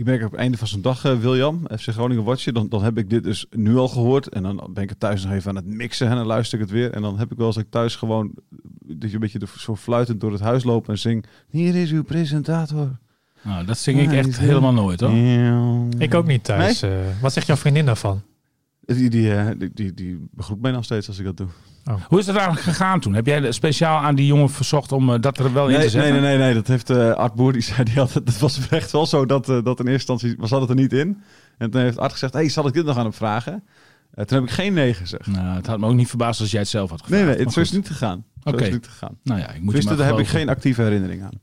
Ik merk op het einde van zo'n dag, eh, William, FC Groningen watchen, dan, dan heb ik dit dus nu al gehoord. En dan ben ik thuis nog even aan het mixen en dan luister ik het weer. En dan heb ik wel als ik thuis gewoon, dat je een beetje de- zo fluitend door het huis loop en zing, hier is uw presentator. Nou, dat zing ik echt helemaal nooit hoor. Ja. Ik ook niet thuis. Eh, wat zegt jouw vriendin daarvan? Die, die, eh, die, die, die begroet mij nog steeds als ik dat doe. Hoe is het eigenlijk gegaan toen? Heb jij speciaal aan die jongen verzocht om eh, dat er wel in te Nee, zetten? nee, nee, nee, nee, dat heeft eh, Art Boer, die zei, die had, het het was echt wel zo dat, eh, dat in eerste instantie, was het er niet in. En toen heeft Art gezegd, hey, zal ik dit nog aan hem vragen? Toen heb ik geen nee gezegd. Nou, het had me ook niet verbaasd als jij het zelf had Nee, gevraagd. nee, het zo is het niet gegaan. Zo Oké. is het niet gegaan. Nou ja, ik moet, Dus je maar daar heb ik geen actieve herinnering aan. Ik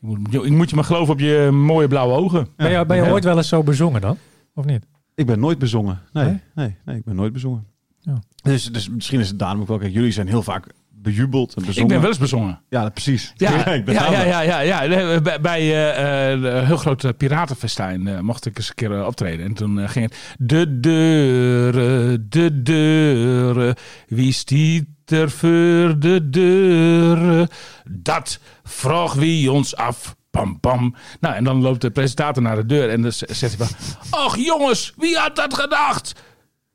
moet, ik moet je maar geloven op je mooie blauwe ogen. Ben je, ben je Ja. ooit wel eens zo bezongen dan? Of niet? Ik ben nooit bezongen. Nee, Nee? nee, nee, ik ben nooit bezongen. Ja. Dus, dus misschien is het daarom ook wel. Kijk, jullie zijn heel vaak bejubeld en bezongen. Ik ben wel eens bezongen. Ja, precies. Ja, ik ben ja, ja, ja, ja, Bij, bij eh, eh, een heel groot eh, piratenfestijn eh, mocht ik eens een keer eh, optreden. En toen eh, ging het... De deuren, de deuren, wie stiet er voor de deuren? Dat vroeg wie ons af. Pam, pam. Nou, en dan loopt de presentator naar de deur en dan zegt hij van... Och jongens, wie had dat gedacht?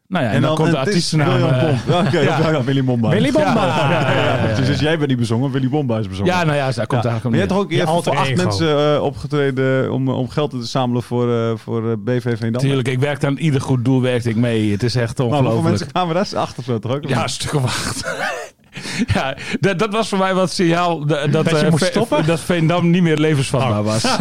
Nou ja, en, dan, komt de artiestennaam... William eh, Pomp. Ja, oké, ja. ja. ja, Willy Bomba. Willy Bomba! Ja, ja, ja, ja, Dus, dus jij bent niet bezongen, Willy Bomba is bezongen. Ja, nou ja, daar komt Ja. eigenlijk Maar je hebt toch ook Je hebt voor acht ego. mensen eh, opgetreden om, om geld te zamelen voor, eh, voor eh, BV Veendam. Tuurlijk, ik werkte aan ieder goed doel werkte ik mee. Het is echt Maar hoeveel ongelooflijk. mensen kwamen daar? Acht of zo toch ook? Ja, een stuk of acht. ja, dat, dat was voor mij wat signaal dat, dat, Dat je eh, moest Ve- stoppen? dat Veendam niet meer levensvatbaar was.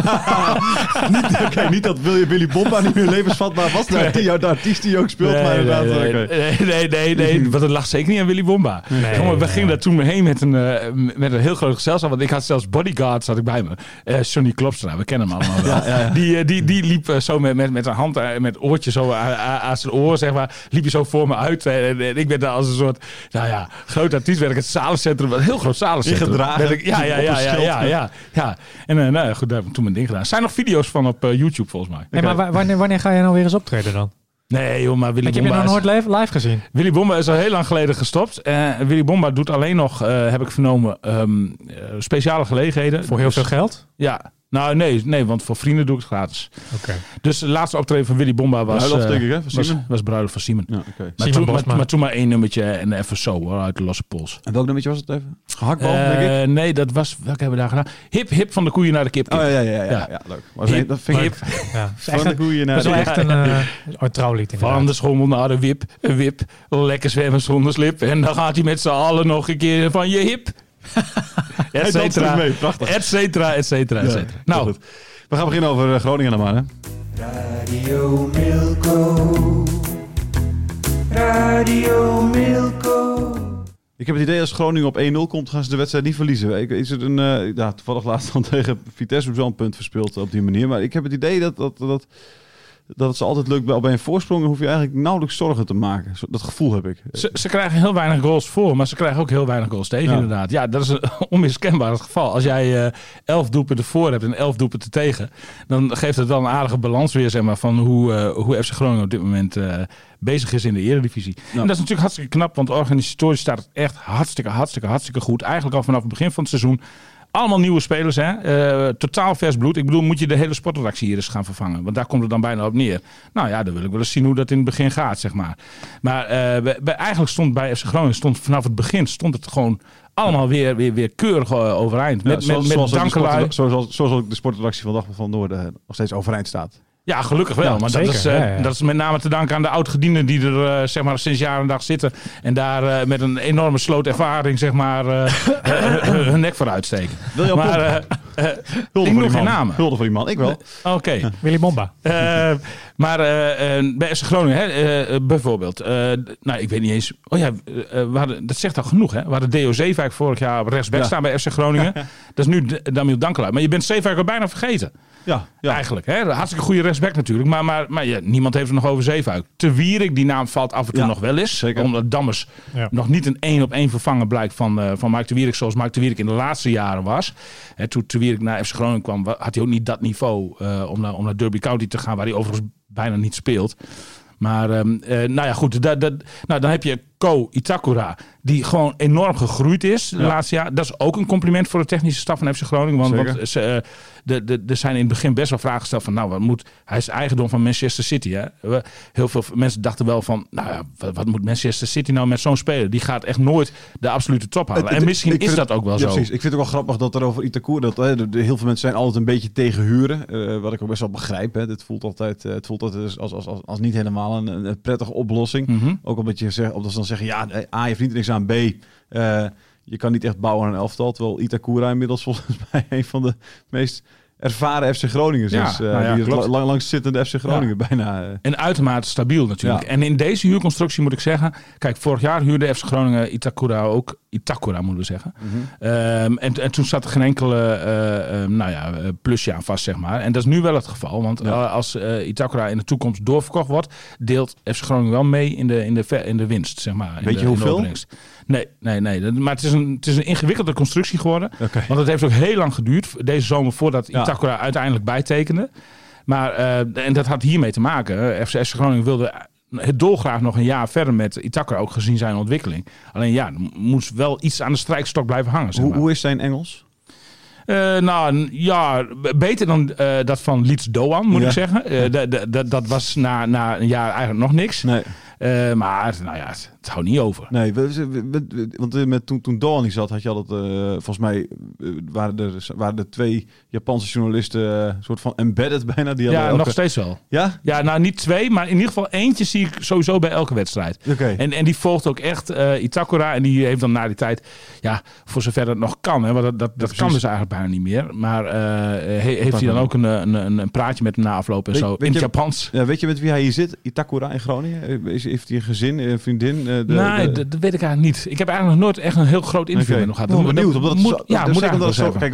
niet, oké, niet dat Willy, Willy Bomba niet meer levensvatbaar was. De, die, de artiest die ook speelt, maar Nee, inderdaad. nee, nee, nee, nee, nee, nee, want het lag zeker niet aan Willy Bomba. Jongen, we gingen daar toen mee heen met een, eh, met een heel groot gezelschap. Want ik had zelfs bodyguards had ik bij me. Eh Sonny Klopstra, we kennen hem allemaal wel. Die, eh, die, die liep eh, zo met, met, met een hand, eh, met oortje zo aan, zijn oor, zeg maar. Liep hij zo voor me uit. En, ik ben daar als een soort, nou ja, groot artiest. werd ik het zalencentrum, een heel groot zalencentrum. Ingedragen ik- ja, ja, op ja, ja, ja, ja, ja. En eh, nou goed, daar heb ik toen mijn ding gedaan. Er zijn nog video's van op eh, YouTube volgens mij. Nee, maar wa- wanneer, wanneer ga je nou weer eens optreden dan? Nee joh, maar Willy Ik heb je nou is- nooit live, live gezien. Willy Bomba is al heel lang geleden gestopt. Eh Willy Bomba doet alleen nog, eh, heb ik vernomen, ehm, eh, speciale gelegenheden. Voor heel Dus- veel geld? Ja. Nou, nee, nee, want voor vrienden doe ik het gratis. Oké. Dus de laatste optreden van Willy Bomba was... Bruiloft, eh, denk ik, hè, van was, Simon? was bruiloft van Simon. Ja, oké. Maar, Simon toen, maar, maar toen maar één nummertje en even zo hoor, uit de losse pols. En welk nummertje was het even? Gehaktbal, Eh, denk ik? nee, dat was... Welke hebben we daar gedaan? Hip, hip van de koeien naar de kip. Oh ja, ja, ja, ja, Ja. ja. leuk. Was Hip, een- dat vind ik Ja, van de koeien naar dat is wel de- echt een, eh, een trouwlied Van de schommel naar de wip, een wip, lekker zwemmen zonder slip. En dan gaat hij met z'n allen nog een keer van je hip. Hij Et danst ook cetera, mee, prachtig. et cetera, et cetera, et cetera. Nou, goed. We gaan beginnen over eh, Groningen dan maar, hè? Radio Milko. Radio Milko. Ik heb het idee als Groningen op 1-0 komt, gaan ze de wedstrijd niet verliezen. Is het een, eh, ja, toevallig laatst dan tegen Vitesse op zo'n punt verspeeld op die manier. Maar ik heb het idee dat, dat, dat dat het ze altijd lukt bij, bij een voorsprong, hoef je eigenlijk nauwelijks zorgen te maken. Dat gevoel heb ik. Ze, ze krijgen heel weinig goals voor, maar ze krijgen ook heel weinig goals tegen, Ja. inderdaad. Ja, dat is een onmiskenbaar het geval. Als jij eh elf doelpunten voor hebt en elf doelpunten tegen, dan geeft het wel een aardige balans weer, zeg maar, van hoe, eh, hoe FC Groningen op dit moment eh, bezig is in de Eredivisie. En dat is natuurlijk hartstikke knap, want organisatorisch staat het echt hartstikke, hartstikke, hartstikke goed. Eigenlijk al vanaf het begin van het seizoen. Allemaal nieuwe spelers, hè? Eh, totaal vers bloed. Ik bedoel, moet je de hele sportredactie hier eens gaan vervangen? Want daar komt het dan bijna op neer. Nou ja, dan wil ik wel eens zien hoe dat in het begin gaat, zeg maar. Maar eh, bij- bij- eigenlijk stond bij FC Groningen stond vanaf het begin stond het gewoon allemaal weer, weer, weer keurig eh, overeind. Met, Ja, met, met dankelui. zoals, zoals ook de sportredactie van Dag van Noorden nog steeds overeind staat. Ja, gelukkig wel. Ja, maar zeker, dat, is, eh, ja, ja. dat is met name te danken aan de oud-gedienden die er eh, zeg maar, sinds jaar en dag zitten. En daar eh, met een enorme sloot ervaring zeg maar, hun- nek voor uitsteken. Wil Maar eh, eh, Hulde ik voor die geen man. namen. Hulde voor die man. Ik wel. Oké. Willy Bomba. Eh, maar eh, eh, bij FC Groningen, hè, eh, eh, bijvoorbeeld. eh, nou, ik weet niet eens. Oh ja, eh, we hadden, dat zegt al genoeg. Hè? We hadden Deo Zeefuik vorig jaar op rechtsback Ja. staan bij FC Groningen. dat is nu Damiel Dankelaar. Maar je bent Zeefuik al bijna vergeten. Ja, ja. Eigenlijk. Hè? Hartstikke goede rechtsback natuurlijk. Maar, maar, maar ja, niemand heeft het nog over Zeefuik. Te Wierik, die naam valt af en toe Ja, nog wel eens. zeker. Omdat Dammers Ja. nog niet een één op één vervanger blijkt van, eh van Mark de Wierik. Zoals Mark de Wierik in de laatste jaren was. Hè, toen de Wierik naar FC Groningen kwam, wa- had hij ook niet dat niveau eh, om, naar, om naar Derby County te gaan. Waar hij overigens bijna niet speelt. Maar ehm, eh, nou ja, goed. Dat, dat, nou, dan heb je Ko Itakura, die gewoon enorm gegroeid is de Ja. laatste jaar. Dat is ook een compliment voor de technische staf van FC Groningen. Want, want ze, eh, de, de, er zijn in het begin best wel vragen gesteld van, nou, wat moet, hij is eigendom van Manchester City. Hè? Heel veel mensen dachten wel van, nou ja, wat, wat moet Manchester City nou met zo'n speler? Die gaat echt nooit de absolute top halen. En misschien is dat ook wel zo. Precies. Ik vind het ook wel grappig dat er over Itakura, dat heel veel mensen zijn altijd een beetje tegen huren. eh, wat ik ook best wel begrijp. Hè. Het voelt altijd, eh, het voelt altijd als, als, als, als niet helemaal een, prettige oplossing. Mhm. Ook omdat je zegt, omdat ze dan zeggen, ja, eh, A, je verdient er niks aan. B, je kan niet echt bouwen aan een elftal. Terwijl Itakura inmiddels volgens mij een van de meest ervaren FC Groningers Ja, is. eh, nou ja, die lang, langs zittende FC Groningen bijna. eh, En uitermate stabiel natuurlijk. En in deze huurconstructie moet ik zeggen... Kijk, vorig jaar huurde FC Groningen Itakura ook... Itakura moeten we zeggen. Ehm, en, en toen zat er geen enkele eh, nou ja, plusje aan vast, zeg maar. En dat is nu wel het geval. Want als Itakura in de toekomst doorverkocht wordt... deelt FC Groningen wel mee in de, in de, in de winst, zeg maar. Weet je hoeveel? Nee, nee, nee. Maar het is, een, het is een ingewikkelde constructie geworden. Want het heeft ook heel lang geduurd, deze zomer, voordat Ja. Itakura uiteindelijk bijtekende. Maar, eh, en dat had hiermee te maken. Eh, FC Groningen wilde het dolgraag nog een jaar verder met Itakura, ook gezien zijn ontwikkeling. Alleen ja, er moest wel iets aan de strijkstok blijven hangen. Zeg Hoe, maar. hoe is zijn Engels? Eh, nou, ja, beter dan eh, dat van Leeds Doan, moet Ja. ik zeggen. Dat was na, na een jaar eigenlijk nog niks. Nee. Maar nou ja, het, houdt niet over. Nee, we, we- we- want eh, met, toen, toen Dawn niet zat, had je altijd, eh, volgens mij eh, waren, er, waren er twee Japanse journalisten, soort van embedded bijna. Die hadden Ja, elke- nog steeds wel. Ja? Ja, nou niet twee, maar in ieder geval eentje zie ik sowieso bij elke wedstrijd. Oké. En, en die volgt ook echt Itakura. En die heeft dan na die tijd, ja, voor zover dat nog kan. Hè, want dat, dat, dat kan dus eigenlijk bijna niet meer. Maar he- heeft hij dan ook een, een, een, een praatje met hem na afloop en Weet- zo. weet in het je- Japans. Ja, weet je met wie hij hier zit? Itakura in Groningen? Is, heeft hij een gezin, een vriendin? Eh, de, nee, de- dat, dat weet ik eigenlijk niet. Ik heb eigenlijk nog nooit echt een heel groot interview met hem gehad. Ik ben Dat benieuwd. moet- Omdat moet, zo- ja, dus moet het zo, wel zeggen. kijk,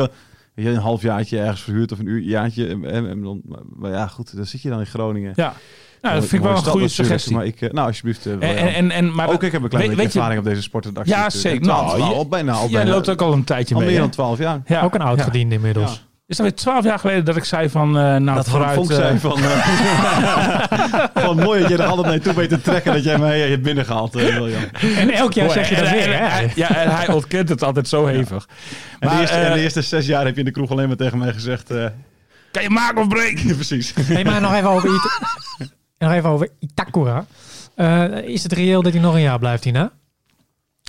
weet je, een halfjaartje ergens verhuurd of een uur, jaartje. En, en, en dan, maar ja, goed, dan zit je dan in Groningen. Ja, nou, dat vind ik wel een goede suggestie. Maar ik, eh, nou, alsjeblieft. eh, En, en, en, en, maar ook ik heb een klein weet- beetje ervaring op deze sportredactie. Ja, zeker. Nou, Nou, al, al bijna, al Jij bijna, loopt ook al een tijdje al mee. meer hè? dan twaalf jaar. Ja, Ook een oud gediende inmiddels. Ja. Is dat weer twaalf jaar geleden dat ik zei van, eh nou, Dat vooruit... Vonk eh, zei van... eh, van mooi dat je er altijd naartoe weet te trekken dat jij mij hebt binnengehaald, eh, William. En elk jaar zeg je en- dat en- weer, en- hè? Ja, en hij ontkent het altijd zo hevig. En, Maar, de eerste, en de eh, eerste zes jaar heb je in de kroeg alleen maar tegen mij gezegd... eh, kan je maken of breken? precies. Hey, maar nog even over, Ita- nog even over Itakura. Eh, is het reëel dat hij nog een jaar blijft hierna?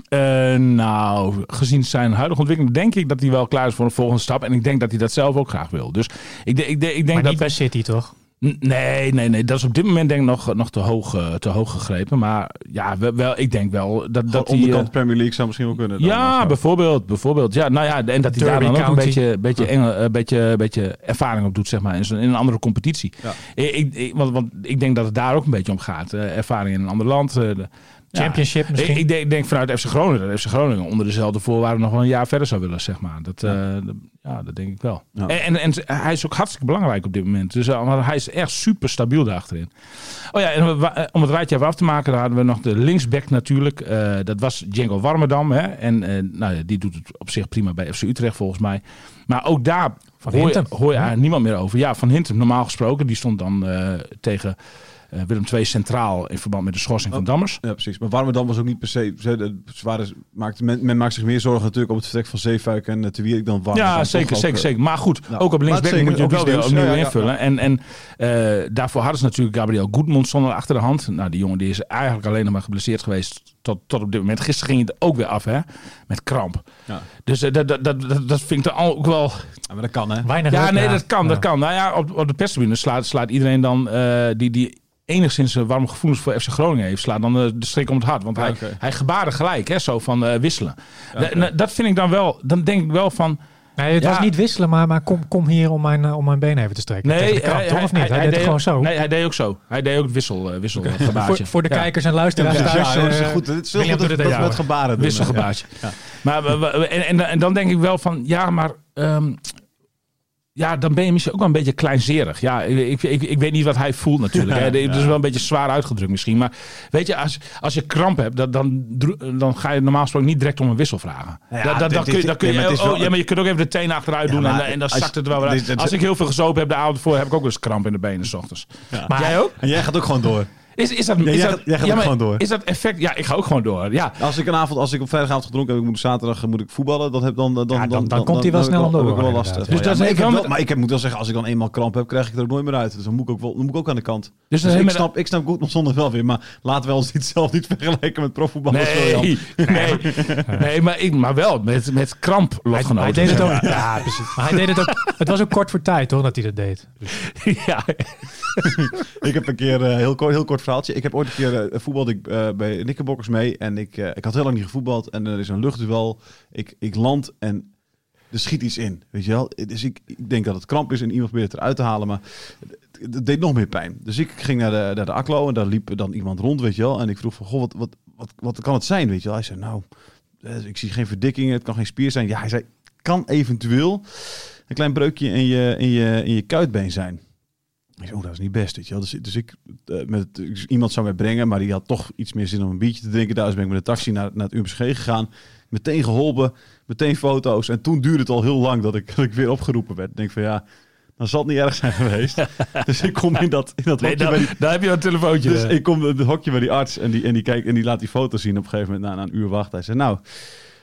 Eh, nou, gezien zijn huidige ontwikkeling denk ik dat hij wel klaar is voor een volgende stap. En ik denk dat hij dat zelf ook graag wil. Dus ik, ik, ik denk Maar dat... niet bij City, toch? Nee, nee, nee. Dat is op dit moment denk ik nog, nog te, hoog, eh, te hoog gegrepen. Maar ja, wel, wel, ik denk wel dat, Dat hij... onderkant eh, Premier League zou misschien wel kunnen. dan, ja, bijvoorbeeld, bijvoorbeeld. Ja, nou ja, en dat hij daar dan ook een beetje, beetje, Engel, een beetje, beetje ervaring op doet, zeg maar, in, zo'n- in een andere competitie. Ja. Ik, ik, ik- want, want ik denk dat het daar ook een beetje om gaat. eh, ervaring in een ander land. eh, Ja. Championship misschien. Ik, ik denk, vanuit FC Groningen dat FC Groningen onder dezelfde voorwaarden nog wel een jaar verder zou willen, zeg maar. Dat, eh, dat- ja, dat denk ik wel. Ja. En, en, en hij is ook hartstikke belangrijk op dit moment. Dus uh, maar hij is echt super stabiel daarachterin. Oh ja, en we- eh, om het rijtje even af te maken, dan hadden we nog de linksback natuurlijk. Eh, dat was Django Warmerdam. Hè? En eh, nou, ja, die doet het op zich prima bij FC Utrecht volgens mij. Maar ook daar Van hoor je, hoor je niemand meer over. Ja, Van Hintem normaal gesproken. Die stond dan eh, tegen eh, Willem II centraal in verband met de schorsing van Dammers. Ja, precies. Maar Warmerdam was ook niet per se... Ze, ze waren, maakte, men, men maakt zich meer zorgen natuurlijk op het vertrek van Zeefuik en uh, Wierik dan Warmerdam. Ja, zeker, ook, zeker, eh, zeker. Maar goed, nou, ook op linksback moet je het ook wel iets weer opnieuw Ja, ja, invullen. En, en eh, daarvoor hadden ze natuurlijk Gabriel Goedmondson al achter de hand. Nou, die jongen die is eigenlijk alleen nog maar geblesseerd geweest tot, tot op dit moment. Gisteren ging het ook weer af, hè? Met kramp. Ja. Dus eh, dat, dat, dat, dat, dat vind ik dan ook wel... Ja, maar dat kan, hè? Weinig Ja, nee, dat kan, Ja. dat kan. Nou ja, op, op de perstribune slaat, slaat iedereen dan eh, die... die enigszins eh, warme gevoelens voor FC Groningen heeft, slaat dan eh, de strik om het hart. Want hij, hij gebaarde gelijk, hè, zo van eh, wisselen. Dat vind ik dan wel, dan denk ik wel van... Nee, het Ja. was niet wisselen, maar, maar kom, kom hier om mijn, om mijn been even te strekken. De krant, toch? Of niet? Hij, deed het gewoon zo. Nee, hij deed ook zo. Hij deed ook het wissel, eh, wisselgebaartje. voor, voor de Ja. kijkers en luisteraars Ja, thuis. ja, dat is goed. Het is heel goed doet dat het dat ja, met gebaren doen. Wisselgebaartje. Ja. Maar we- we- en, en, en dan denk ik wel van, ja, maar... ehm, ja, dan ben je misschien ook wel een beetje kleinzerig. Ja, ik, ik, ik weet niet wat hij voelt natuurlijk. hè. Dat is wel een beetje zwaar uitgedrukt misschien. Maar weet je, als, als je kramp hebt, dat, dan, dan ga je normaal gesproken niet direct om een wissel vragen. Ja, dat, dat, dit- dan kun je, dit- dan kun je, maar oh, ja, je kunt ook even de tenen achteruit Ja, doen en, en dan zakt het wel weer uit. Als ik heel veel gezopen heb de avond voor, heb ik ook wel eens kramp in de benen s ochtends. Maar- Jij ook? En jij gaat ook gewoon door. Is, is dat, Ja, is jij dat, gaat- jij gaat ja, ook maar gewoon door. Is dat effect? Ja, ik ga ook gewoon door. Ja, Als ik een avond, als ik op vrijdagavond gedronken heb, ik moet zaterdag moet ik voetballen, dan heb dan dan Ja, dan- dan komt hij wel snel door, wel last. inderdaad. van. Dus Ja, dat is maar, ik heb moet wel zeggen, als ik dan eenmaal kramp heb, krijg ik er ook nooit meer uit. Dus dan moet ik ook wel, dan moet ik ook aan de kant. dus, Dus dan ik snap, ik snap goed nog zonder wel weer, maar laten we ons niet zelf niet vergelijken met profvoetballers. William. Nee, nee, nee maar, ik, maar wel met, met kramp hij, lotgenoten. hij deed het ook. Ja, precies. Maar hij deed het ook. Het was ook kort voor tijd, toch, dat hij dat deed. ja. Ik heb een keer, eh, heel, kort, heel kort Ik heb ooit een keer eh, voetbalde ik eh, bij Knickerbockers mee. En ik, eh, ik had heel lang niet gevoetbald. En er is een luchtduel. Ik, ik land en er schiet iets in. Weet je wel? Dus ik, ik denk dat het kramp is en iemand probeert het eruit te halen. Maar het, deed nog meer pijn. Dus ik ging naar de, naar de ACLO en daar liep dan iemand rond, weet je wel. En ik vroeg van, goh, wat, wat, wat, wat kan het zijn, weet je wel? Hij zei, nou, ik zie geen verdikkingen. Het kan geen spier zijn. Ja, hij zei, kan eventueel een klein breukje in je, in je, in je kuitbeen zijn. Ik zei, oh, dat is niet best, weet je wel. Dus, dus ik, eh, met, dus iemand zou mij brengen, maar die had toch iets meer zin om een biertje te drinken. Daar ben ik met de taxi naar, naar het UMSG gegaan. Meteen geholpen, meteen foto's. En toen duurde het al heel lang dat ik, dat ik weer opgeroepen werd. Ik denk van ja, dan zal het niet erg zijn geweest. dus ik kom in dat, in dat Nee, hokje dan, bij die, dan heb je een telefoontje. dus ik kom in het hokje bij die arts en die, en die kijkt en die laat die foto zien op een gegeven moment na, na een uur wachten. Hij zei, nou,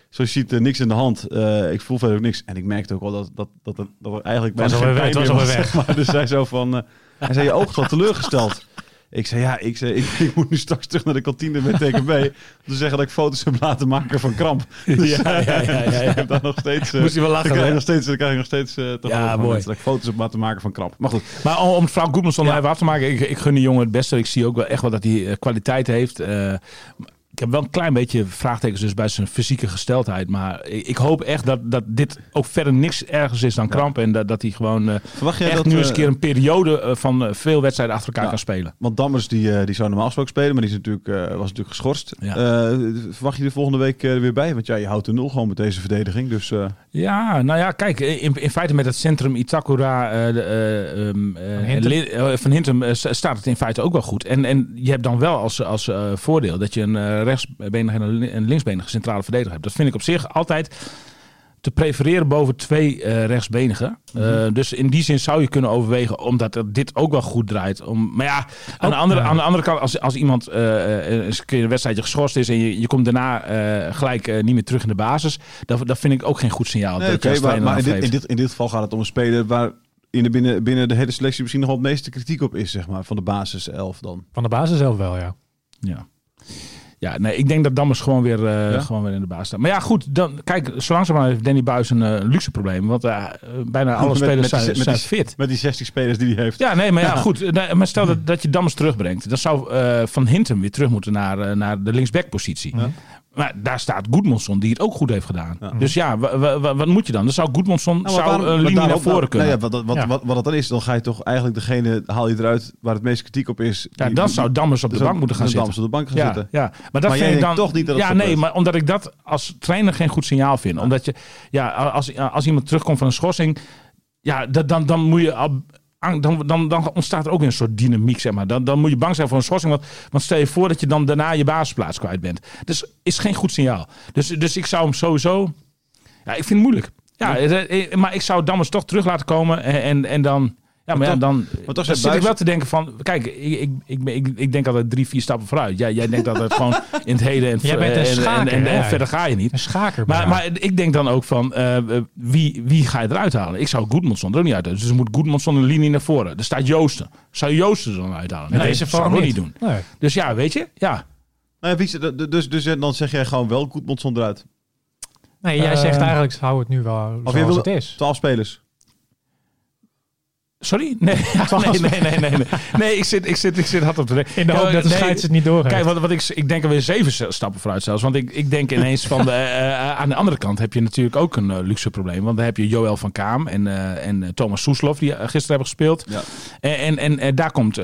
zoals je ziet, eh, niks in de hand. Eh, ik voel verder ook niks. En ik merkte ook wel dat, dat, dat, er, dat er eigenlijk was bijna alweer geen weg, was zeg maar. Dus hij zo van, hij zei, je oog is wel teleurgesteld. Ik zei, ja, ik, zei, ik, ik moet nu straks terug naar de kantine met TKB. Om te zeggen dat ik foto's heb laten maken van kramp. Dus Ja, ja, ja, ja, ja. ik heb daar nog steeds... eh, Moest hij wel lachen, krijg nog steeds, dan krijg ik nog steeds eh, te Ja, mooi. dat ik foto's heb laten maken van kramp. Maar goed, Maar om, om vrouw Goedmanson Ja. even af te maken, ik, ik gun die jongen het beste. Ik zie ook wel echt wel dat hij eh, kwaliteit heeft. Eh, ik heb wel een klein beetje vraagtekens dus bij zijn fysieke gesteldheid. Maar ik, ik hoop echt dat, dat dit ook verder niks ergens is dan kramp. En dat, dat hij gewoon eh, verwacht jij echt dat... nu eh, eens een keer een periode eh, van eh, veel wedstrijden achter elkaar Ja. kan spelen. Want Dammers die, eh, die zou normaal gesproken spelen, maar die is natuurlijk, eh, was natuurlijk geschorst. Ja. Eh, verwacht je de volgende week eh, er weer bij? Want ja, je houdt de nul gewoon met deze verdediging. Dus eh, Ja, nou ja, kijk, in, in feite met het centrum Itakura eh, eh, ehm, eh, Van Hintem. Eh, eh, staat het in feite ook wel goed. En, en je hebt dan wel als, als eh, voordeel dat je een eh, rechtsbenige en een linksbenige centrale verdediger hebt. Dat vind ik op zich altijd te prefereren boven twee eh rechtsbenigen. Eh, dus in die zin zou je kunnen overwegen, omdat dit ook wel goed draait. Om, maar ja, aan, de, andere, ja. aan de andere kant, als, als iemand eens een keer een wedstrijdje geschorst is en je, je komt daarna eh, gelijk niet meer terug in de basis, dat, dat vind ik ook geen goed signaal. nee, maar, maar in, dit, in, dit, in dit geval gaat het om een speler waar in de binnen, binnen de hele selectie misschien nog wel het meeste kritiek op is, zeg maar, van de basis 11 dan. Van de basis zelf wel, ja. Ja. Ja, nee, ik denk dat Dammers gewoon weer, eh, Ja? gewoon weer in de baas staat. Maar ja, goed, dan, kijk, zo langzamerhand heeft Danny Buis een eh, luxe probleem. Want eh, bijna alle Met- spelers met die- zijn, met die- fit. Met die 60 spelers die hij heeft. Ja, nee, maar ja, goed. Maar stel dat, dat je Dammers terugbrengt. Dan zou Van Hintem weer terug moeten naar, naar de linksbackpositie. Ja. Maar daar staat Goedmondson, die het ook goed heeft gedaan. Ja. Dus ja, wa- wa- wa- wat moet je dan? Dan zou Goedmondson Nou, zou waarom- een linie naar voren nou, kunnen. nou ja, wat, wat, Ja. wat, wat het dan is, dan ga je toch eigenlijk degene haal je eruit waar het meest kritiek op is. ja, dan zou Dammers op de dus bank moeten gaan dan zitten. Dammers op de bank gaan ja, zitten. ja, maar dat Maar vind jij ik dan toch niet dat Ja, nee, maar omdat ik dat als trainer geen goed signaal vind. Omdat je, ja, als, als iemand terugkomt van een schorsing, ja, dat, dan, dan moet je al. Dan, dan, dan ontstaat er ook weer een soort dynamiek, zeg maar. Dan, dan moet je bang zijn voor een schorsing. Want, want stel je voor dat je dan daarna je basisplaats kwijt bent. Dus is geen goed signaal. Dus, dus ik zou hem sowieso... Ja, ik vind het moeilijk. Ja, eh, eh, maar ik zou Dammers toch terug laten komen. En, en, en dan... Ja, maar ja, dan, zei zit ik wel te denken van... Kijk, ik, ik, ik, ik, ik denk altijd drie, vier stappen vooruit. Jij, jij denkt altijd gewoon in het heden en, Jij bent een en, en, schaker, en, en hè? verder ga je niet. Een schaker. Maar, maar ik denk dan ook van, eh, eh, wie, wie ga je eruit halen? Ik zou Goedmondson er ook niet uithalen. Dus moet Goedmondson een linie naar voren. Er staat Joosten. Zou Joosten er dan uithalen? Nee, dat zou ik niet. doen. Nee. Dus ja, weet je? Ja. Nou ze- dus, dus dan zeg jij gewoon wel Goedmondson eruit. Nee, jij Eh, zegt eigenlijk, hou het nu wel Of zoals je wil- het is. 12 spelers. Sorry? Nee, nee, nee, nee, nee, nee. Nee, ik zit, ik zit, ik zit hard op denken. In de hoop dat de nee, scheids het niet doorgeeft. Kijk, wat, wat ik, ik denk alweer zeven s- stappen vooruit zelfs. Want ik, ik denk ineens van, de, eh, eh, aan de andere kant heb je natuurlijk ook een eh, luxe probleem. Want dan heb je Joël van Kaam en, eh, en Thomas Soeslof die gisteren hebben gespeeld. Ja. En, en, en, daar komt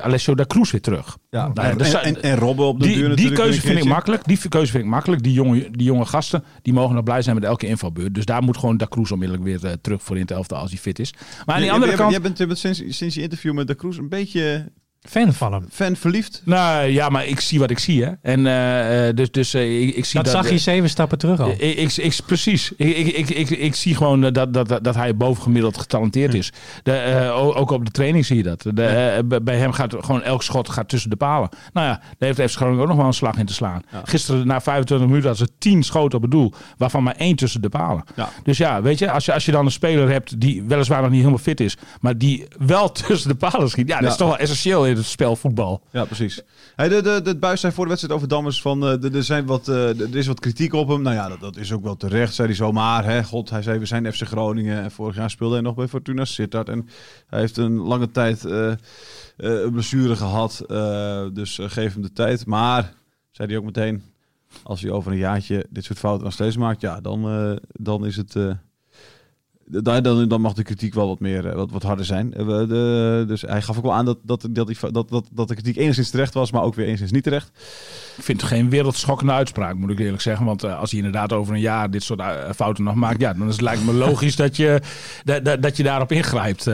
Alessio da Cruz weer terug. Ja, Nou en, dus- en, en Robben op de Die, duur die natuurlijk. keuze vind ik makkelijk. Die keuze vind ik makkelijk. Die jonge, die jonge gasten die mogen nog blij zijn met elke invalbeurt. Dus daar moet gewoon Da Cruz onmiddellijk weer terug voor in het elftal als hij fit is. Maar aan die Jij- andere jij, kant... Jij bent, sinds, sinds je interview met de Kroes een beetje Fan van hem. fan verliefd. Nou ja, maar ik zie wat ik zie. Hè. En eh, eh, dus, dus eh, ik, ik zie Dat dat... zag je zeven stappen terug al. Ik, ik, ik- precies. Ik, ik, ik, ik, ik zie gewoon dat, dat, dat, hij bovengemiddeld getalenteerd is. De, eh, ook op de training zie je dat. De, bij hem gaat gewoon elk schot gaat tussen de palen. Nou ja, daar heeft FC Groningen ook nog wel een slag in te slaan. Gisteren na 25 minuten hadden ze 10 schoten op het doel. Waarvan maar één tussen de palen. Ja. Dus ja, weet je als, je, als je dan een speler hebt die weliswaar nog niet helemaal fit is. Maar die wel tussen de palen schiet. Ja, dat Ja. is toch wel essentieel het spel voetbal. Ja, precies. Hey, de, de, de buis zei voor de wedstrijd over Dammers van eh, er- er, zijn wat, eh, er is wat kritiek op hem. Nou ja, dat, dat is ook wel terecht, zei hij zo. Maar, hè, god, hij zei we zijn FC Groningen. En vorig jaar speelde hij nog bij Fortuna Sittard. En hij heeft een lange tijd eh, blessure gehad. eh, dus geef hem de tijd. Maar, zei hij ook meteen, als hij over een jaartje dit soort fouten nog steeds maakt, ja, dan, dan is het... daar- dan, dan mag de kritiek wel wat meer, eh, wat, wat harder zijn. Eh, we- de, dus hij gaf ook wel aan dat, dat, dat, die, dat, dat, dat de kritiek enigszins terecht was, maar ook weer enigszins niet terecht. Ik vind het geen wereldschokkende uitspraak, moet ik eerlijk zeggen. Want eh, als hij inderdaad over een jaar dit soort fouten nog maakt, ja, dan is het lijkt me logisch dat je, dat, dat, dat je daarop ingrijpt.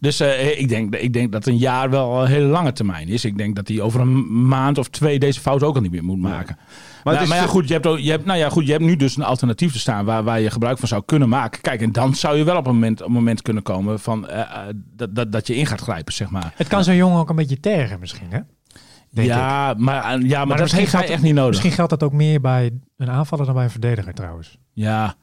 Dus ik, denk, ik denk dat een jaar wel een hele lange termijn is. Ik denk dat hij over een maand of twee deze fout ook al niet meer moet maken. Maar, het is maar ja, goed, je hebt, ook, je, hebt, nou ja, goed, je hebt nu dus een alternatief te staan waar, waar je gebruik van zou kunnen maken. Kijk, en dan zou je wel op een moment, op een moment kunnen komen van, eh, eh, dat, dat, dat je in gaat grijpen, zeg maar. Het kan zo'n jongen ook een beetje tergen misschien, hè? Denk ja, maar, eh, ja, maar, dat misschien heeft hij geldt- echt niet nodig. Misschien geldt dat ook meer bij een aanvaller dan bij een verdediger trouwens. Ja.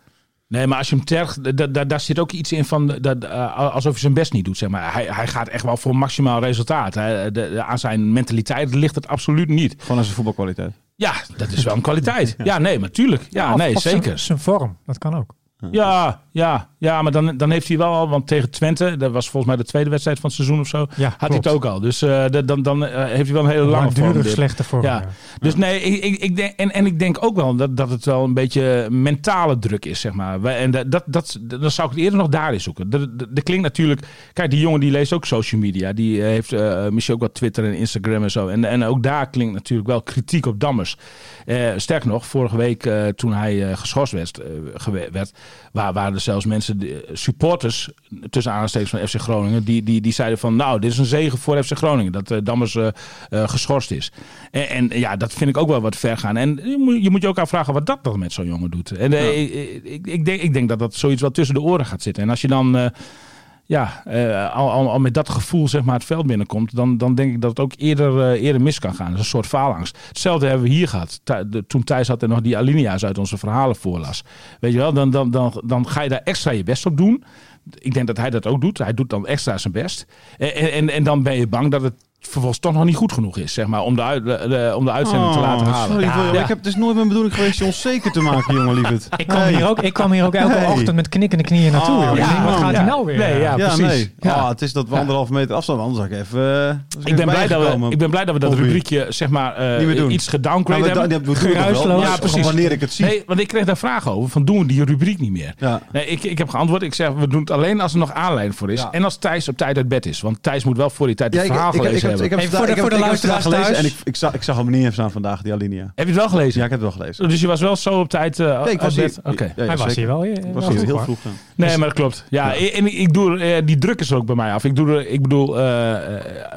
Nee, maar als je hem tergt, da- da- daar zit ook iets in van dat, eh, alsof hij zijn best niet doet. Zeg maar. hij, hij gaat echt wel voor maximaal resultaat. Hij- de- de- aan zijn mentaliteit ligt het absoluut niet. Gewoon aan zijn voetbalkwaliteit. Ja, dat is wel een kwaliteit. Ja, nee, maar tuurlijk. Ja, nee, zeker. Zijn vorm, dat kan ook. Ja, ja, ja, maar dan, dan heeft hij wel al, want tegen Twente, dat was volgens mij de tweede wedstrijd van het seizoen of zo, Ja, had hij het ook al. Dus eh, de- dan, dan eh, heeft hij wel een hele lange vorm. Slechte vorm. Ja. ja. Dus nee, ik, ik, denk, en, en ik denk ook wel dat, dat het wel een beetje mentale druk is, zeg maar. En dat, dat, dat, dan zou ik het eerder nog daarin zoeken. Er klinkt natuurlijk... Kijk, die jongen die leest ook social media. Die eh, heeft misschien ook wat Twitter en Instagram en zo. En, en ook daar klinkt natuurlijk wel kritiek op Dammers. Sterker nog, vorige week toen hij geschorst werd, werd waar, waren er zelfs mensen, die- supporters, tussen aanstekens van FC Groningen, die, die, die zeiden van nou, dit is een zegen voor FC Groningen, dat eh, Dammers eh, eh, geschorst is. En, en ja, dat vind ik ook wel wat ver gaan. En je moet je, moet je ook afvragen wat dat dan met zo'n jongen doet. En eh, ik, ik, ik, denk, ik denk dat dat zoiets wel tussen de oren gaat zitten. En als je dan... ja, eh, al, met dat gevoel zeg maar, het veld binnenkomt, dan, dan denk ik dat het ook eerder, eh, eerder mis kan gaan. Dat is een soort faalangst. Hetzelfde hebben we hier gehad. Toen Thijs had en nog die alinea's uit onze verhalen voorlas. Weet je wel, dan, dan, dan, dan ga je daar extra je best op doen. Ik denk dat hij dat ook doet. Hij doet dan extra zijn best. En, en, en dan ben je bang dat het vervolgens toch nog niet goed genoeg is, zeg maar, om de, uit, de, de- om de uitzending te Oh, laten halen. Sorry, Ja. William. Ja. Ik heb, het is nooit mijn bedoeling geweest je onzeker te maken, jongen lieverd. Ik kwam, hier ook, ik kwam hier ook elke Hey. ochtend met knikkende knieën naartoe. Oh, ja, denk, wat gaat hij nou weer? Nee, ja. Ja, precies. nee. Ja. Ah, het is dat we anderhalve meter afstand, anders had ik even... eh, ik ben, blij dat we, ik ben blij dat we dat rubriekje zeg maar, eh, doen. iets Nou, gedowngrade we, hebben. dat. Geruisloos. Ja, precies. Wanneer ik het zie. Nee, want ik kreeg daar vragen over. Van doen we die rubriek niet meer? Ja. Nee, ik, ik heb geantwoord. Ik zeg, we doen het alleen als er nog aanleiding voor is. En als Thijs op tijd uit bed is. Want Thijs moet wel voor die tijd het verhaal ik, ik, heb- hebben. ik heb Hey, voor de- ik heb- voor de luisteraars gelezen en thuis. ik, ik, zag, ik zag hem niet even staan vandaag, die alinea. Heb je het wel gelezen? Ja, ik heb het wel gelezen. Dus je was wel zo op tijd eh Nee, ik was hier. Ja, ja, Hij was hier wel. Ik was hier heel vroeg. Nee, maar dat klopt. Ja, en ik, ik doe, eh, die druk is er ook bij mij af. Ik, doe ik bedoel, eh,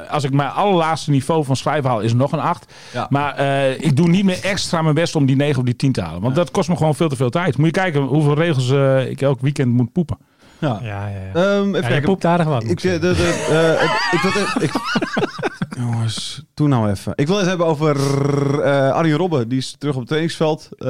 als ik mijn allerlaatste niveau van schrijven haal, is het nog een 8. Ja. Maar eh, ik doe niet meer extra mijn best om die 9 of die 10 te halen. Want dat kost me gewoon veel te veel tijd. Moet je kijken hoeveel regels ik elk weekend moet poepen. Ja. Ja, ja. Ehm, even Ja, je poept aardig wat. Ik, de, ik, ik, jongens, doe nou even. Ik wil het hebben over eh Arjen Robben. Die is terug op het trainingsveld. eh,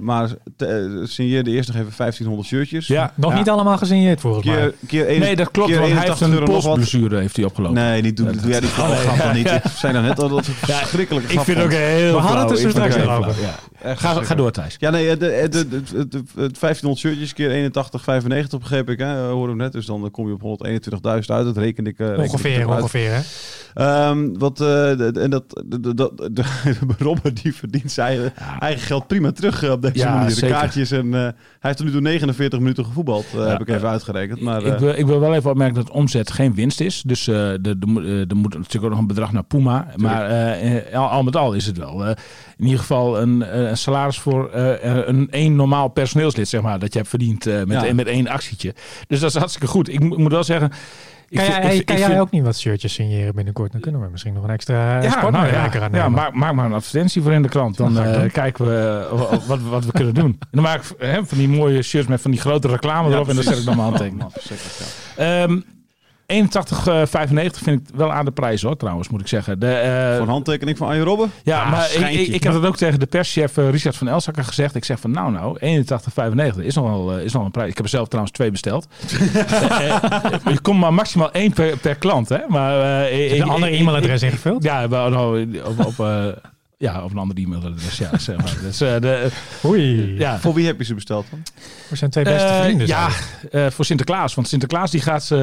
maar te, eh, signeerde eerst nog even 1500 shirtjes. Ja, Nog ja. niet allemaal gesigneerd volgens mij. Keer, keer één- Nee, dat klopt. keer Want hij heeft 81 een polsblessure heeft hij opgelopen. Nee, niet, doe, doe jij die Oh, nee. dan niet. Ik zei dan net al dat een Ja, verschrikkelijke Ik vind het ook heel We hadden het er straks over. Ga, ga door, Thijs. Ja, nee, de, de, de, de, de- het 1500 shirtjes keer 81,95 begreep ik, hè, hoorden we net. Dus dan kom je op 121.000 uit. Dat reken ik. Ongeveer, ongeveer. Hè? Ehm, wat, eh, en dat, de, de, de, Robben die verdient zijn eigen geld prima terug eh, op deze Ja, manier. De kaartjes en eh, hij heeft tot nu toe 49 minuten gevoetbald, Ja. heb ik even uitgerekend. Maar ik, wil, ik wil wel even opmerken dat omzet geen winst is. Dus er moet- moet natuurlijk ook nog een bedrag naar Puma. Maar al, al met al is het wel. in ieder geval een, een salaris voor een één normaal personeelslid, zeg maar. Dat je hebt verdiend met, met één actietje. Dus dat is hartstikke goed. Ik moet wel zeggen... ik Kan, jij, ik- kan ik jij vind- ook niet wat shirtjes signeren binnenkort? Dan kunnen we misschien nog een extra ja, nou ja, aan ja maak, maak maar een advertentie voor in de krant. Dan eh, kijken we eh, wat, wat we kunnen doen. En dan maak ik hè, van die mooie shirts met van die grote reclame Ja, erop. En dan zet ik dan mijn handtekening. ja. Ehm 81,95 vind ik wel aan de prijs hoor, trouwens, moet ik zeggen. De, eh, Voor een handtekening van Arjen Robben? ja, Ah, maar ik, ik, ik heb dat ook tegen de perschef eh, Richard van Elsakker gezegd. Ik zeg van nou nou, 81,95 is nog wel, eh, is nog wel een prijs. Ik heb er zelf trouwens twee besteld. Je komt maar maximaal één per, per klant, hè? Maar, eh, je ik- een ander ik- e-mailadres ingevuld? Ja, nou, op, op, eh, ja, op een ander e-mailadres. Ja, zeg maar. Dus, eh, de, Oei, ja, Voor wie heb je ze besteld dan? we zijn twee beste Eh, vrienden. ja, eh, voor Sinterklaas. Want Sinterklaas die gaat ze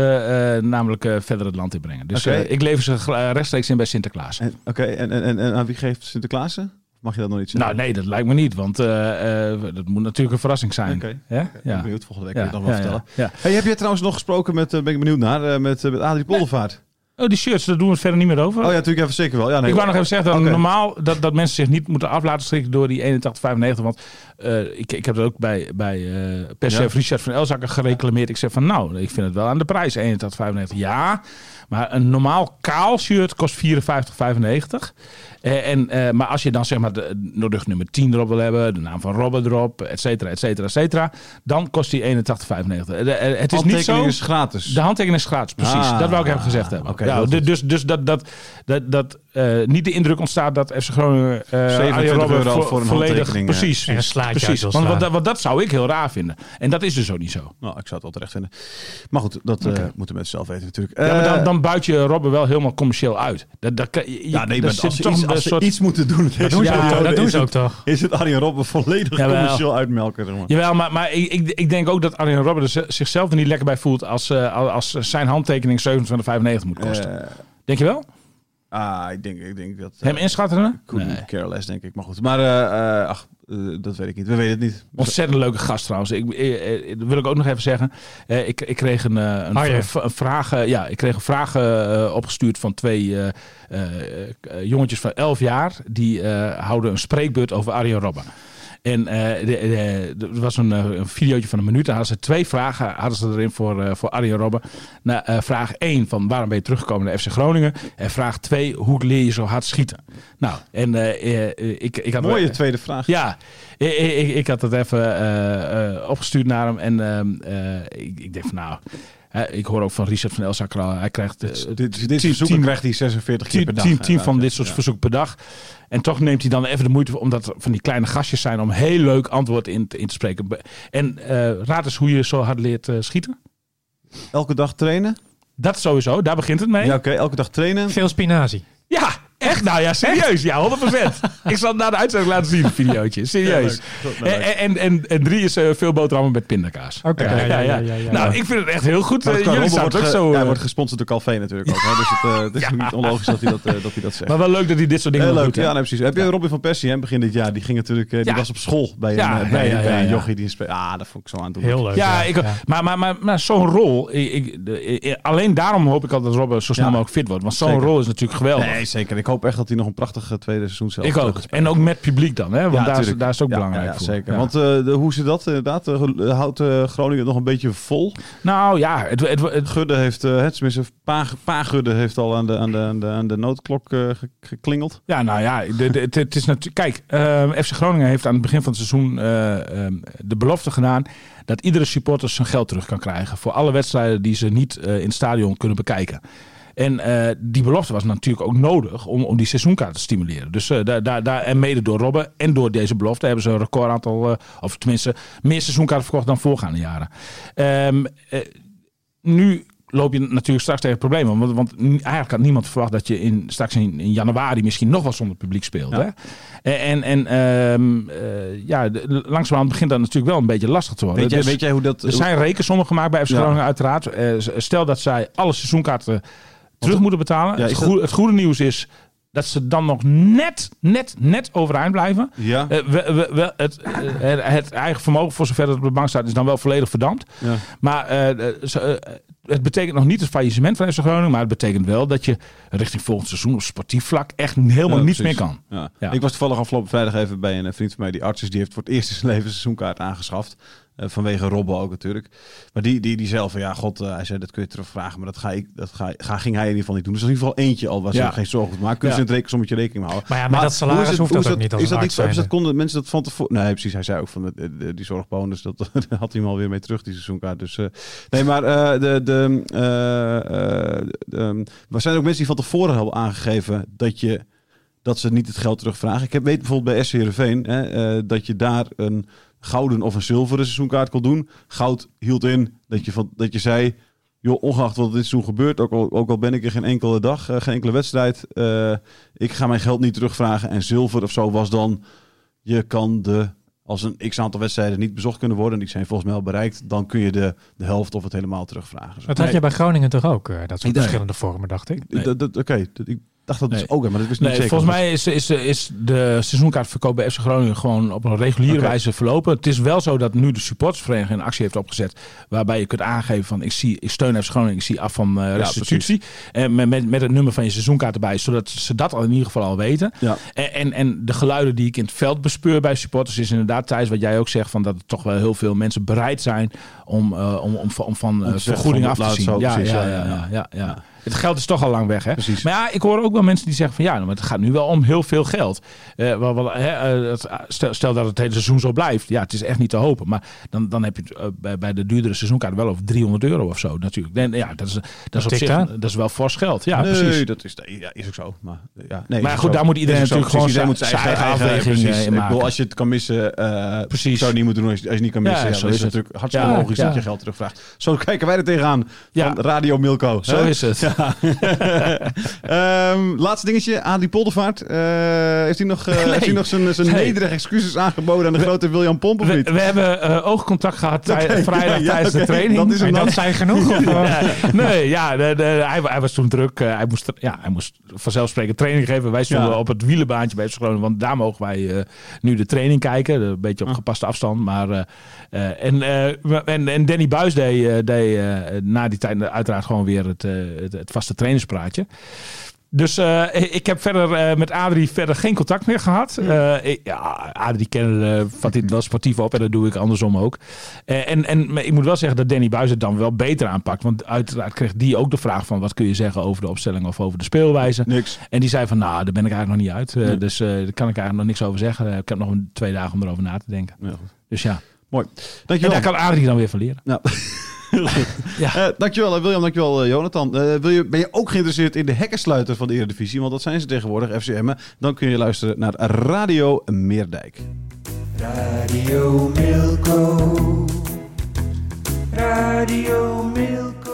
eh, namelijk eh, verder het land inbrengen. Dus Oké. eh, ik lever ze rechtstreeks in bij Sinterklaas. En- Oké, en, en, en, en aan wie geeft Sinterklaas ze? Mag je dat nog niet zeggen? Nou nee, dat lijkt me niet. Want eh, eh, dat moet natuurlijk een verrassing zijn. Oké. Hè? Ik ben Ja. benieuwd, volgende week Ja, kun je het nog wel ja, vertellen. ja, ja. Hey, heb je trouwens nog gesproken met, eh, ben ik benieuwd naar, eh, met, eh, met Adrie Poldervaart? Oh, die shirts, daar doen we het verder niet meer over. Oh ja, natuurlijk even zeker wel. Ja, nee, ik wou nog even zeggen dat normaal dat, dat mensen zich niet moeten af laten schrikken door die 81,95. Want eh, ik, ik heb dat ook bij, bij eh perschef Ja. Richard van Elzakker gereclameerd. Ik zeg van nou, ik vind het wel aan de prijs 81,95. Ja, maar een normaal kaal shirt kost 54,95. Eh, en, eh, maar als je dan zeg maar de, de rugnummer 10 erop wil hebben, de naam van Robert erop, et cetera, et cetera, et cetera, dan kost die 81,95. Eh, het is niet zo. Handtekening is gratis. De handtekening is gratis, precies. Ah, dat wou ik even gezegd hebben. ja, du- goed. dus dus dat, dat, dat, dat eh, niet de indruk ontstaat dat FC Groningen uh, 27 euro voor een volledig, eh, precies, en een slaatje uit precies. Want wat, dat- wat dat zou ik heel raar vinden. En dat is dus ook niet zo. Nou, ik zou het wel terecht vinden. Maar goed, dat eh, moeten mensen zelf weten natuurlijk. ja, maar dan, dan buit je Robben wel helemaal commercieel uit. Dat, dat, je- ja, nee, als toch iets, als soort- iets moeten doen, Dat doen ze, Ja, dat doen ze ook het- toch? Is het Arjen Robben volledig Jawel. commercieel uitmelken? Zeg maar. Jawel, maar, maar ik, ik, ik denk ook dat Arjen Robben er zichzelf er niet lekker bij voelt als, eh, als zijn handtekening 27,95 moet kosten. Denk je wel? Ah, ik denk, ik denk dat... eh, Hem inschatten? Couldn't Nee. care less, denk ik. Maar goed. Maar eh, eh, ach, eh, dat weet ik niet. We weten het niet. Ontzettend leuke gast trouwens. Ik, eh, eh, dat wil ik ook nog even zeggen. Eh, ik, ik kreeg een, eh, een, Arjen. v- een vraag, eh, ja, ik kreeg een vraag eh, opgestuurd van twee eh, eh, eh, jongetjes van 11 jaar. Die eh, houden een spreekbeurt over Arjen Robben. En eh, er was een, eh, een videootje van een minuut. Daar hadden ze twee vragen hadden ze erin voor, eh, voor Arjen Robben. Nou, vraag 1 van waarom ben je teruggekomen naar FC Groningen? En vraag 2, hoe leer je zo hard schieten? Nou, en ik, ik had Mooie tweede vraag. ja, ik, ik, ik had dat even opgestuurd naar hem. En ehm, eh, ik, ik denk van nou, hè, ik hoor ook van Richard van Elzakker al. Hij krijgt eh, Dit, dit tien- krijgt hij 46 keer per dag. tien, tien van Ja, dit soort ja. verzoeken per dag. En toch neemt hij dan even de moeite, omdat er van die kleine gastjes zijn, om heel leuk antwoord in, te- in te spreken. En eh, raad eens hoe je zo hard leert eh, schieten. Elke dag trainen. Dat sowieso, daar begint het mee. Ja, Ja, oké. Elke dag trainen. Veel spinazie. Echt? Nou ja, serieus. Ja, 100%. Ik zal het na de uitzending laten zien, een videootje. Serieus. En, en, en, en drie is eh, veel boterhammen met pindakaas. Oké, Ja, ja, ja. Nou, ik vind het echt heel goed. Eh, het jullie het wordt, ook ge- zo... hij eh, wordt gesponsord door Calvé natuurlijk ook. Hè? Dus het, eh, het is niet onlogisch dat hij dat, dat, hij dat zegt. maar wel leuk dat hij dit soort dingen Heel nog leuk, doet, ja, nee, precies. Heb je Robin van Persie, hè, begin dit jaar, die ging natuurlijk, eh, die Ja. was op school bij een, Ja, bij, ja, ja, bij ja, een ja. jochie die speelt. Ah, dat vond ik zo aandoenlijk. Heel leuk. Ja, ik, Maar, maar, maar, maar zo'n rol, alleen daarom hoop ik altijd dat Robben zo snel mogelijk fit wordt. Want zo'n rol is natuurlijk geweldig. Nee, zeker. Ik hoop echt dat hij nog een prachtig eh, tweede seizoen zelf ik ook. En ook met publiek dan, hè? Want Ja, daar, is, daar is het ook belangrijk ja, voor. zeker. Want eh, de, hoe zit dat inderdaad? Eh, houdt Groningen nog een beetje vol? Nou ja, het, het, het- Gudde heeft, het, tenminste, pa, pa Gudde heeft al aan de, aan de, aan de, aan de noodklok ge- geklingeld. ja, nou ja, het, het is natuurlijk. Kijk, FC Groningen heeft aan het begin van het seizoen eh, ehm, de belofte gedaan dat iedere supporter zijn geld terug kan krijgen voor alle wedstrijden die ze niet in het stadion kunnen bekijken. En eh, die belofte was natuurlijk ook nodig om, om die seizoenkaart te stimuleren. Dus eh, daar, daar, daar, en mede door Robben en door deze belofte hebben ze een record aantal, eh, of tenminste meer seizoenkaarten verkocht dan voorgaande jaren. Ehm, eh, nu loop je natuurlijk straks tegen problemen. Want, want eigenlijk had niemand verwacht dat je in, straks in, in januari misschien nog wel zonder publiek speelt. Ja. Hè? En, en ehm, eh, ja, de- langzamerhand begint dat natuurlijk wel een beetje lastig te worden. Weet jij, Dus weet jij hoe dat... er zijn rekensommen gemaakt bij FC Ja. Groningen uiteraard. Stel dat zij alle seizoenkaarten terug moeten betalen. Ja, het, goede, het goede nieuws is dat ze dan nog net, net, net overeind blijven. Ja, Eh, we- we- we- het, eh, het, het eigen vermogen, voor zover het op de bank staat, is dan wel volledig verdampt. ja. Maar eh, ze- het betekent nog niet het faillissement van FC Groningen. Maar het betekent wel dat je richting volgend seizoen op sportief vlak echt helemaal Ja, niets meer kan. Ja. Ik was toevallig afgelopen vrijdag even bij een vriend van mij, die arts is. Die heeft voor het eerst in zijn leven een seizoenkaart aangeschaft. Eh, vanwege Robben ook natuurlijk. Maar die, die, die zelf van, ja god, eh, hij zei dat kun je terugvragen. Maar dat, ga ik, dat ga, ga, ging hij in ieder geval niet doen. Dus in ieder geval eentje al waar ze Ja. geen zorgen voor maken. Kunnen Ja. ze in het rekensommetje rekening houden. Maar ja, met dat salaris het- hoeft hoe dat ook niet als Is dat niet zo? Dat konden mensen dat van tevoren... Nee, precies. Hij zei ook van de, de- de- die zorgbonus. Dat, had hij hem alweer mee terug, die seizoenkaart. Dus eh, nee, maar eh, de, de, eh, eh, de, ehm, er zijn ook mensen die van tevoren hebben aangegeven dat je dat ze niet het geld terugvragen. Ik heb, weet bijvoorbeeld bij SC Heerenveen hè, eh, dat je daar een gouden of een zilveren seizoenkaart kon doen. Goud hield in dat je, van, dat je zei... Joh, ongeacht wat dit seizoen gebeurt, ook al, ook al ben ik er geen enkele dag, eh, geen enkele wedstrijd, eh, ik ga mijn geld niet terugvragen. En zilver of zo was dan, je kan de, als een x aantal wedstrijden niet bezocht kunnen worden, en die zijn volgens mij al bereikt, dan kun je de, de helft of het helemaal terugvragen. Zo. Dat had je bij Groningen toch ook, eh, dat soort Nee. verschillende vormen, dacht ik. Nee. Oké, dat- ik dacht dat dus Nee. ook, maar dat ik niet Nee, zeker. volgens mij is, is, is de seizoenkaartverkoop bij FC Groningen gewoon op een reguliere wijze verlopen. Het is wel zo dat nu de supportersvereniging een actie heeft opgezet. Waarbij je kunt aangeven van ik, zie, ik steun FC Groningen, ik zie af van eh, restitutie. en met, met, met het nummer van je seizoenkaart erbij. Zodat ze dat al in ieder geval al weten. Ja. En, en, en de geluiden die ik in het veld bespeur bij supporters is inderdaad Thijs, wat jij ook zegt, van dat er toch wel heel veel mensen bereid zijn om, eh, om, om, van- om van Om eh, vergoeding af te zien. zo, ja, precies, ja, ja, ja, ja, ja, ja. Ja. Het geld is toch al lang weg, hè? Precies. Maar ja, ik hoor ook wel mensen die zeggen van ja, maar het gaat nu wel om heel veel geld. Eh, wel, wel, hè, eh, het- stel, stel dat het hele seizoen zo blijft. Ja, het is echt niet te hopen. Maar dan, dan heb je het eh, bij, bij de duurdere seizoenkaart wel over 300 euro of zo natuurlijk. Ja, dat is, dat is op zich dat is wel fors geld. Ja, nee, precies. dat is, ja, is ook zo. Maar, ja, nee, Maar goed, daar moet iedereen natuurlijk gewoon zijn- moet zijn eigen afweging, precies. eh, in Ik maken. als je het kan missen, eh Precies. zou je niet moeten doen als je, als je niet kan missen. Ja, zo is het natuurlijk hartstikke logisch dat je geld terugvraagt. Zo kijken wij er tegenaan van Radio Milko. Zo is het. Ja. Ehm, laatste dingetje. Adrie Poldervaart. eh, heeft hij nog, eh, heeft hij nog zijn, zijn Nee. nederige excuses aangeboden aan de grote William Pomp of We, niet? we hebben eh, oogcontact gehad tij- vrijdag ja, tijdens de training. Dat is En dat zijn genoeg? Of, nee, ja, de, de, hij, hij was toen druk. Hij, moest, ja, hij moest vanzelfsprekend training geven. Wij stonden Ja. op het wielenbaantje bij Groningen. Want daar mogen wij nu de training kijken. Een beetje op gepaste afstand. Maar, en, en, en Danny Buis deed, deed na die tijd uiteraard gewoon weer het, het, het vaste trainerspraatje. Dus eh, ik heb verder eh, met Adrie verder geen contact meer gehad. Eh, ik- ja, Adrie kennen, vat dit wel sportief op en dat doe ik andersom ook. En, en ik moet wel zeggen dat Danny Buis het dan wel beter aanpakt. Want uiteraard kreeg die ook de vraag van wat kun je zeggen over de opstelling of over de speelwijze. Niks. En die zei van nou, daar ben ik eigenlijk nog niet uit. Nee. Dus daar kan ik eigenlijk nog niks over zeggen. Ik heb nog een, twee dagen om erover na te denken. Ja, goed. Dus ja. Mooi. En Dankjewel. daar kan Adrie dan weer van leren. Nou. Ja. Eh, dankjewel eh, William, dankjewel eh, Jonathan. Eh, wil je, ben je ook geïnteresseerd in de hekkensluiter van de Eredivisie? Want dat zijn ze tegenwoordig, FCM. Dan kun je luisteren naar Radio Meerdijk. Radio Milko. Radio Milko.